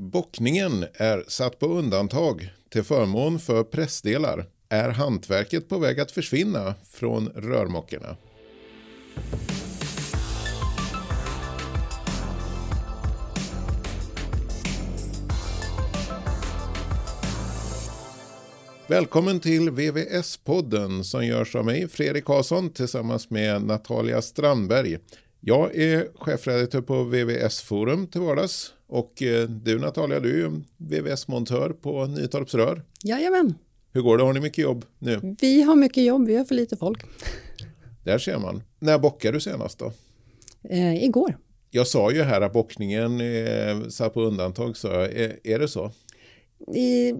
Bockningen är satt på undantag till förmån för pressdelar. Är hantverket på väg att försvinna från rörmokarna? Välkommen till VVS-podden som görs av mig, Fredrik Karlsson, tillsammans med Natalia Strandberg. Jag är chefredaktör på VVS Forum till vardags och eh, du Natalia, du är VVS-montör på Nytorps Rör. Jajamän. Hur går det? Har ni mycket jobb nu? Vi har mycket jobb, vi har för lite folk. Där ser man. När bockade du senast då? Eh, igår. Jag sa ju här att bockningen är satt på undantag, så är, är det så?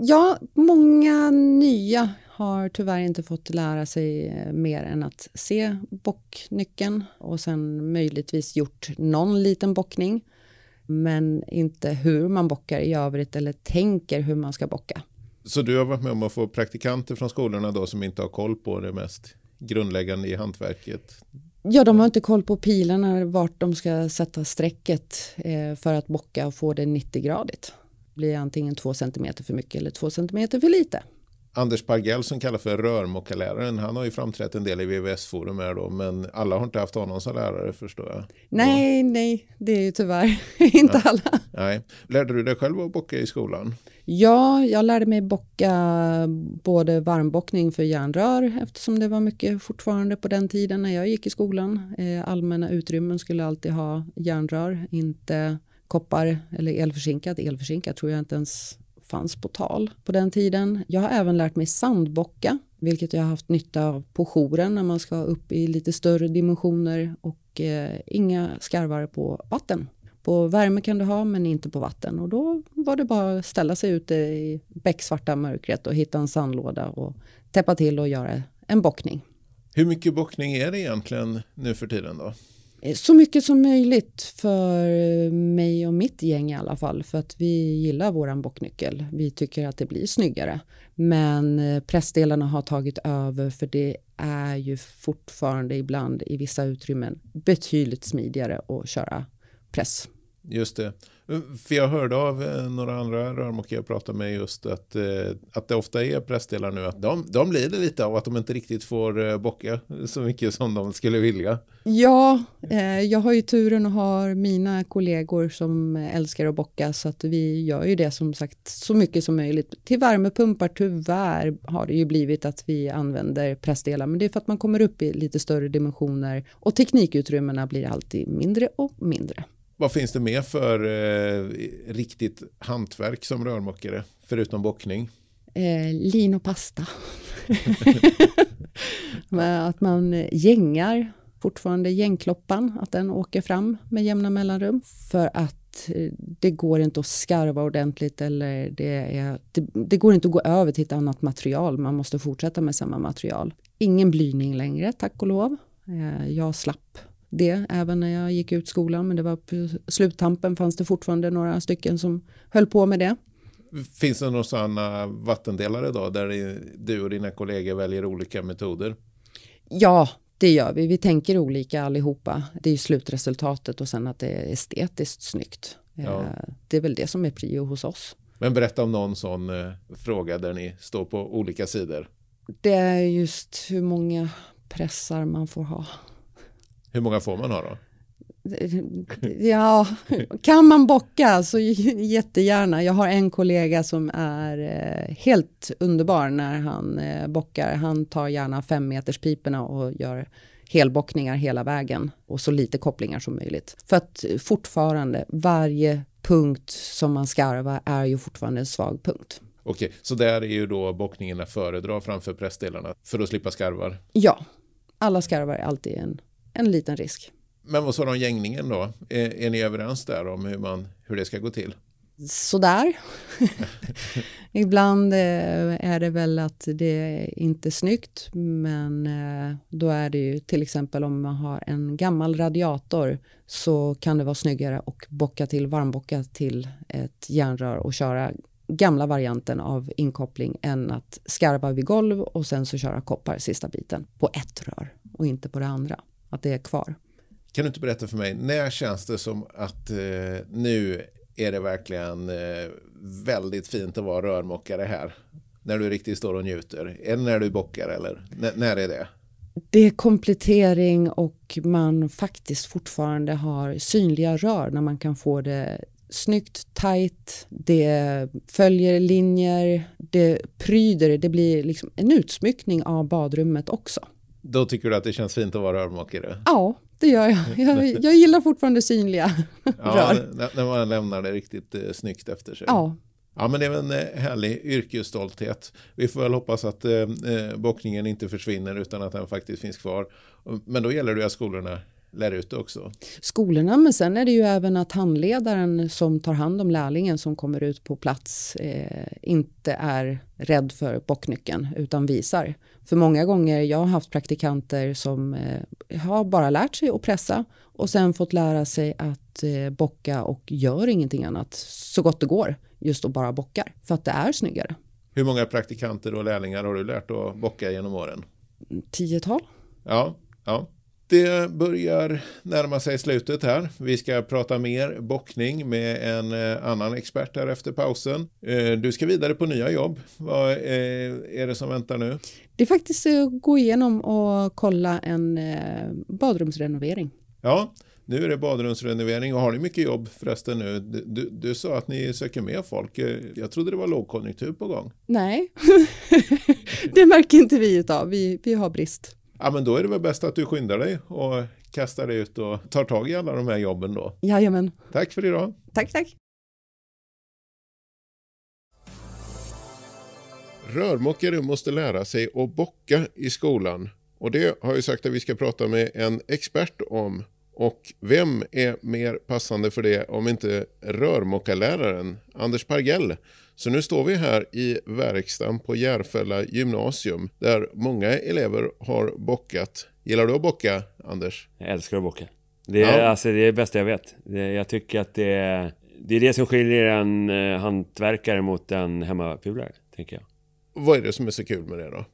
Ja, många nya har tyvärr inte fått lära sig eh, mer än att se bocknyckeln och sen möjligtvis gjort någon liten bockning. Men inte hur man bockar i övrigt eller tänker hur man ska bocka. Så du har varit med om att få praktikanter från skolorna då som inte har koll på det mest grundläggande i hantverket? Ja, de har inte koll på pilarna, vart de ska sätta strecket eh, för att bocka och få det 90-gradigt blir antingen två centimeter för mycket eller två centimeter för lite. Anders Pargell som kallas för rörmokarläraren, han har ju framträtt en del i VVS-forum här då, men alla har inte haft honom som lärare förstår jag. Nej, nej, det är ju tyvärr inte ja. alla. Nej. Lärde du dig själv att bocka i skolan? Ja, jag lärde mig bocka både varmbockning för järnrör eftersom det var mycket fortfarande på den tiden när jag gick i skolan. Eh, allmänna utrymmen skulle alltid ha järnrör, inte koppar eller elförsinkat. Elförsinkat tror jag inte ens fanns på tal på den tiden. Jag har även lärt mig sandbocka, vilket jag har haft nytta av på jouren när man ska upp i lite större dimensioner och eh, inga skarvar på vatten. På värme kan du ha, men inte på vatten. Och då var det bara att ställa sig ute i becksvarta mörkret och hitta en sandlåda och täppa till och göra en bockning. Hur mycket bockning är det egentligen nu för tiden då? Eh, så mycket som möjligt för eh, mig och mitt gäng i alla fall för att vi gillar våran bocknyckel. Vi tycker att det blir snyggare. Men eh, pressdelarna har tagit över för det är ju fortfarande ibland i vissa utrymmen betydligt smidigare att köra press. Just det. För jag hörde av eh, några andra rörmokare jag pratade med just att, eh, att det ofta är pressdelar nu. Att de, de lider lite av att de inte riktigt får eh, bocka så mycket som de skulle vilja. Ja, eh, jag har ju turen att ha mina kollegor som älskar att bocka så att vi gör ju det som sagt så mycket som möjligt. Till värmepumpar tyvärr har det ju blivit att vi använder pressdelar men det är för att man kommer upp i lite större dimensioner och teknikutrymmena blir alltid mindre och mindre. Vad finns det mer för eh, riktigt hantverk som rörmokare, förutom bockning? Eh, lin och pasta. att man gängar, fortfarande gängkloppan, att den åker fram med jämna mellanrum. För att eh, det går inte att skarva ordentligt eller det, är, det, det, går inte att gå över till ett annat material. Man måste fortsätta med samma material. Ingen blyning längre, tack och lov. Eh, jag slapp det även när jag gick ut skolan. Men det var på sluttampen fanns det fortfarande några stycken som höll på med det. Finns det några sådana vattendelare då där du och dina kollegor väljer olika metoder? Ja, det gör vi. Vi tänker olika allihopa. Det är ju slutresultatet och sen att det är estetiskt snyggt. Ja. Eh, det är väl det som är prio hos oss. Men berätta om någon sån eh, fråga där ni står på olika sidor. Det är just hur många pressar man får ha. Hur många får man ha då? Ja, kan man bocka så jättegärna. Jag har en kollega som är eh, helt underbar när han eh, bockar. Han tar gärna fem meters piporna och gör helbockningar hela vägen och så lite kopplingar som möjligt. För att fortfarande varje punkt som man skarvar är ju fortfarande en svag punkt. Okej, så där är ju då bockningen att föredra framför pressdelarna för att slippa skarvar? Ja, alla skarvar är alltid en en liten risk. Men vad sa du om gängningen då? Är, är ni överens där om hur, man, hur det ska gå till? Sådär. Ibland eh, är det väl att det inte är snyggt, men eh, då är det ju till exempel om man har en gammal radiator så kan det vara snyggare att bocka till, varmbocka till ett järnrör och köra gamla varianten av inkoppling än att skarva vid golv och sen så köra koppar sista biten på ett rör och inte på det andra att det är kvar. Kan du inte berätta för mig, när känns det som att eh, nu är det verkligen eh, väldigt fint att vara rörmokare här? När du riktigt står och njuter? Är det när du bockar eller N när är det? Det är komplettering och man faktiskt fortfarande har synliga rör när man kan få det snyggt, tajt, det följer linjer, det pryder, det blir liksom en utsmyckning av badrummet också. Då tycker du att det känns fint att vara rörmokare? Ja, det gör jag. Jag, jag gillar fortfarande synliga ja, rör. När man lämnar det riktigt eh, snyggt efter sig. Ja. Ja, men det är en eh, härlig yrkesstolthet. Vi får väl hoppas att eh, eh, bockningen inte försvinner utan att den faktiskt finns kvar. Men då gäller det att skolorna lär ut det också. Skolorna, men sen är det ju även att handledaren som tar hand om lärlingen som kommer ut på plats eh, inte är rädd för bocknyckeln utan visar. För många gånger, jag har haft praktikanter som eh, har bara lärt sig att pressa och sen fått lära sig att eh, bocka och gör ingenting annat så gott det går just att bara bockar för att det är snyggare. Hur många praktikanter och lärlingar har du lärt att bocka genom åren? Tiotal. Ja, ja. Det börjar närma sig slutet här. Vi ska prata mer bockning med en eh, annan expert här efter pausen. Eh, du ska vidare på nya jobb. Vad eh, är det som väntar nu? Det är faktiskt att gå igenom och kolla en badrumsrenovering. Ja, nu är det badrumsrenovering och har ni mycket jobb förresten nu? Du, du, sa att ni söker mer folk. Jag trodde det var lågkonjunktur på gång. Nej, det märker inte vi utav. Vi, vi har brist. Ja, men då är det väl bäst att du skyndar dig och kastar dig ut och tar tag i alla de här jobben då. Jajamän. Tack för idag. Tack, tack. Rörmokare måste lära sig att bocka i skolan. Och det har jag sagt att vi ska prata med en expert om. Och vem är mer passande för det om inte rörmokarläraren Anders Pargell så nu står vi här i verkstaden på Järfälla gymnasium där många elever har bockat. Gillar du att bocka, Anders? Jag älskar att bocka. Det är, ja. alltså, det, är det bästa jag vet. Det, jag tycker att det är, det är det som skiljer en eh, hantverkare mot en hemmapulare, tänker jag. Vad är det som är så kul med det då?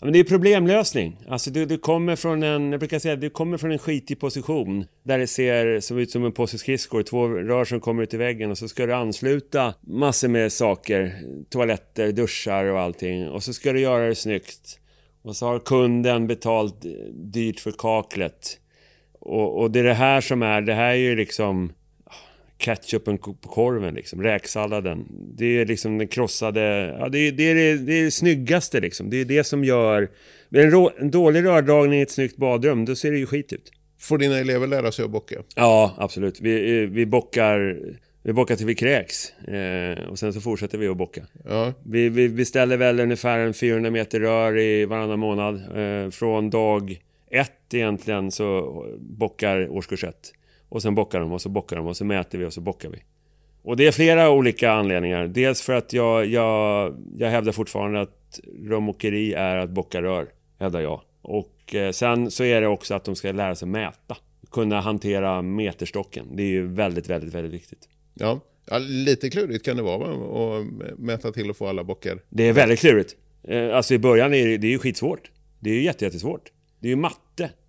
Men det är problemlösning. Alltså du, du kommer från en, jag brukar säga, du kommer från en skitig position där det ser som ut som en påse skridskor, två rör som kommer ut i väggen och så ska du ansluta massor med saker, toaletter, duschar och allting och så ska du göra det snyggt. Och så har kunden betalt eh, dyrt för kaklet. Och, och det är det här som är, det här är ju liksom ketchupen på korven liksom, räksalladen. Det är liksom den krossade, ja det är det, är det, det, är det snyggaste liksom. Det är det som gör, en, rå, en dålig rördragning i ett snyggt badrum, då ser det ju skit ut. Får dina elever lära sig att bocka? Ja, absolut. Vi, vi bockar vi bockar till vi kräks eh, och sen så fortsätter vi att bocka. Ja. Vi, vi, vi ställer väl ungefär en 400 meter rör i varannan månad. Eh, från dag ett egentligen så bockar årskurs ett. Och sen bockar de och så bockar de och så mäter vi och så bockar vi. Och det är flera olika anledningar. Dels för att jag, jag, jag hävdar fortfarande att rörmokeri är att bocka rör. Hävdar jag. Och eh, sen så är det också att de ska lära sig mäta. Kunna hantera meterstocken. Det är ju väldigt, väldigt, väldigt viktigt. Ja, ja lite klurigt kan det vara att mäta till och få alla bockar. Det är väldigt klurigt. Eh, alltså i början är det, det är ju skitsvårt. Det är ju jättesvårt. Det är ju matte.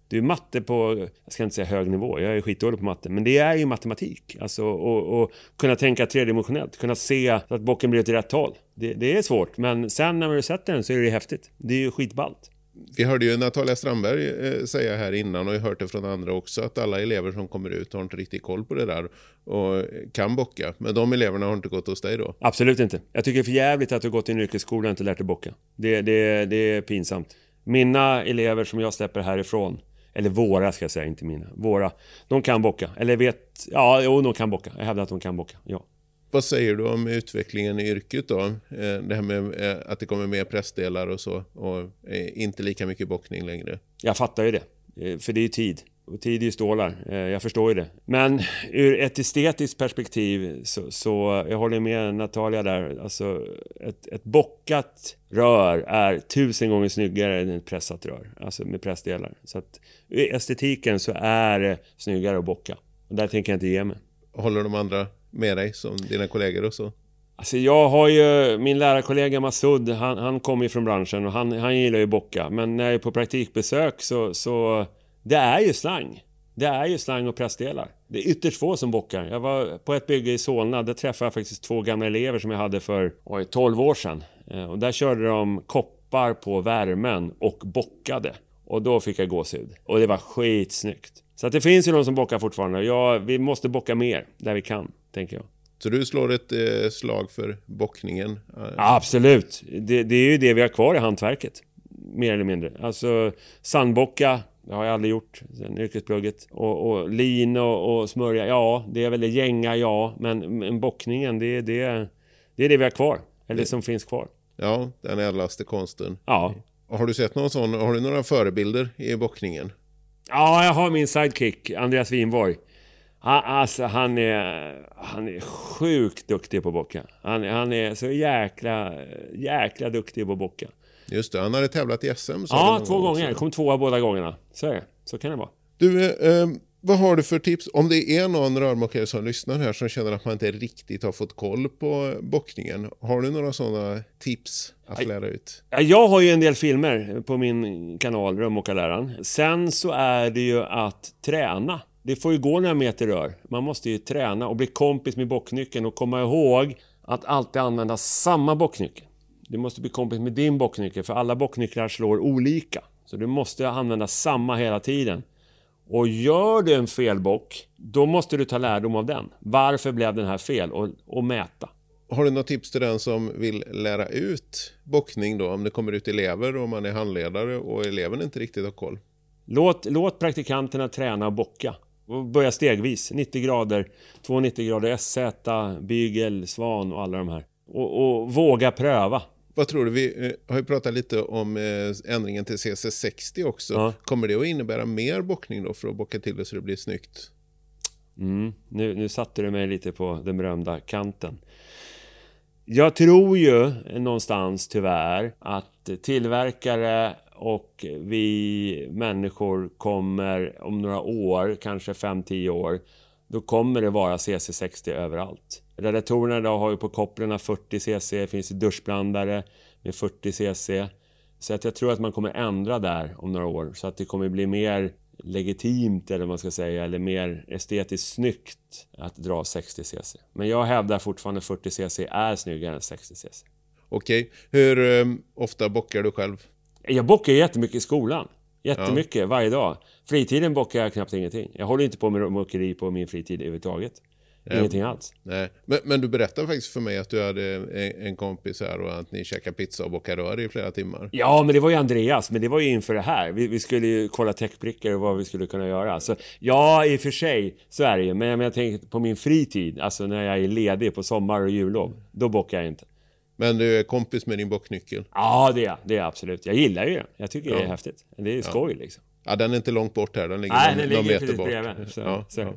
Det är matte på, jag ska inte säga hög nivå, jag är skitdålig på matte, men det är ju matematik. Alltså, och, och kunna tänka tredimensionellt, kunna se att bocken blir åt rätt håll. Det, det, är svårt, men sen när man sätter den så är det häftigt. Det är ju skitballt. Vi hörde ju Natalia Strandberg eh, säga här innan och jag har hört det från andra också att alla elever som kommer ut har inte riktigt koll på det där och kan bocka. Men de eleverna har inte gått hos dig då? Absolut inte. Jag tycker det är för jävligt att du har gått i en yrkesskola och inte lärt dig bocka. Det, det, det är pinsamt. Mina elever som jag släpper härifrån eller våra ska jag säga, inte mina. Våra. De kan bocka. Eller vet... Ja, jo, de kan bocka. Jag hävdar att de kan bocka. Ja. Vad säger du om utvecklingen i yrket då? Eh, det här med eh, att det kommer mer pressdelar och så. Och eh, inte lika mycket bockning längre. Jag fattar ju det. För det är ju tid. Och tid är ju stålar, eh, jag förstår ju det. Men ur ett estetiskt perspektiv så, så jag håller med Natalia där. Alltså ett, ett bockat rör är tusen gånger snyggare än ett pressat rör. Alltså med pressdelar. Så att ur estetiken så är det snyggare att bocka. Och där tänker jag inte ge mig. Håller de andra med dig som dina kollegor och så? Alltså jag har ju, min lärarkollega Masud, han, han kommer ju från branschen och han, han gillar ju bocka. Men när jag är på praktikbesök så, så det är ju slang. Det är ju slang och pressdelar. Det är ytterst få som bockar. Jag var på ett bygge i Solna. Där träffade jag faktiskt två gamla elever som jag hade för oj, 12 år sedan. Eh, och där körde de koppar på värmen och bockade. Och då fick jag gåshud. Och det var skitsnyggt. Så att det finns ju de som bockar fortfarande. Ja, vi måste bocka mer där vi kan, tänker jag. Så du slår ett eh, slag för bockningen? Absolut. Det, det, är ju det vi har kvar i hantverket. Mer eller mindre. Alltså sandbocka, det har jag aldrig gjort sen yrkesplugget. Och, och lin och, och, smörja, ja, det är väl det. Gänga, ja. Men, men bockningen, det, det, det är det vi har kvar. Eller det som finns kvar. Ja, den ädlaste konsten. Ja. Har du sett någon sån, har du några förebilder i bockningen? Ja, jag har min sidekick, Andreas Winborg. Han, alltså, han är, han är sjukt duktig på bocka. Han, han är så jäkla, jäkla duktig på bocka. Just det, han hade tävlat i SM. Ja, två gånger. Kom tvåa båda gångerna. Så är det. Så kan det vara. Du, eh, vad har du för tips? Om det är någon rörmokare som lyssnar här som känner att man inte riktigt har fått koll på bockningen. Har du några sådana tips att lära ut? Jag har ju en del filmer på min kanal, Rörmokarläraren. Sen så är det ju att träna. Det får ju gå några meter rör. Man måste ju träna och bli kompis med bocknyckeln och komma ihåg att alltid använda samma bocknyckel. Du måste bli kompis med din bocknyckel för alla bocknycklar slår olika. Så du måste använda samma hela tiden. Och gör du en felbock, då måste du ta lärdom av den. Varför blev den här fel? Och, och mäta. Har du något tips till den som vill lära ut bockning då? Om det kommer ut elever och man är handledare och eleven inte riktigt har koll? Låt, låt praktikanterna träna och bocka. Och börja stegvis. 90 grader, 290 grader, SZ, bygel, svan och alla de här. Och, och våga pröva. Vad tror du? Vi eh, har ju pratat lite om eh, ändringen till CC60 också. Ja. Kommer det att innebära mer bockning då för att bocka till det så det blir snyggt? Mm, nu, nu satte du mig lite på den berömda kanten. Jag tror ju någonstans tyvärr att tillverkare och vi människor kommer om några år, kanske 5-10 år, då kommer det vara CC60 överallt. Radiatorerna idag har ju på kopplarna 40 cc, det finns duschblandare med 40 cc. Så att jag tror att man kommer ändra där om några år så att det kommer bli mer legitimt eller vad man ska säga eller mer estetiskt snyggt att dra 60 cc. Men jag hävdar fortfarande 40 cc är snyggare än 60 cc. Okej, hur um, ofta bockar du själv? Jag bockar jättemycket i skolan. Jättemycket, ja. varje dag. Fritiden bockar jag knappt ingenting. Jag håller inte på med muckeri på min fritid överhuvudtaget. Ingenting alls. Nej. Men, men, du berättade faktiskt för mig att du hade en, en kompis här och att ni käkade pizza och bockade rör i flera timmar. Ja, men det var ju Andreas. Men det var ju inför det här. Vi, vi skulle ju kolla täckbrickor och vad vi skulle kunna göra. Så ja, i och för sig så är det ju. Men, men jag tänker på min fritid, alltså när jag är ledig på sommar och jullov. Då bockar jag inte. Men du är kompis med din bocknyckel? Ja, det är det är absolut. Jag gillar ju det. Jag tycker ja. det är häftigt. Det är skoj ja. liksom. Ja, den är inte långt bort här. Den ligger Nej, någon, den ligger någon meter bort. bredvid. Så, ja, så.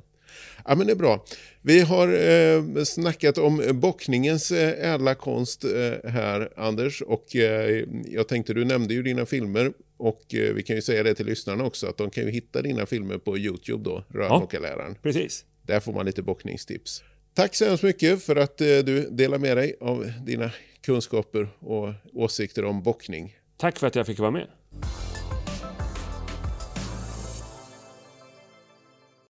Ja. men det är bra. Vi har eh, snackat om bockningens eh, ädla konst eh, här, Anders. Och eh, jag tänkte, du nämnde ju dina filmer. Och eh, vi kan ju säga det till lyssnarna också, att de kan ju hitta dina filmer på YouTube då, Rörmokarläraren. Ja, precis. Där får man lite bockningstips. Tack så hemskt mycket för att eh, du delar med dig av dina kunskaper och åsikter om bockning. Tack för att jag fick vara med.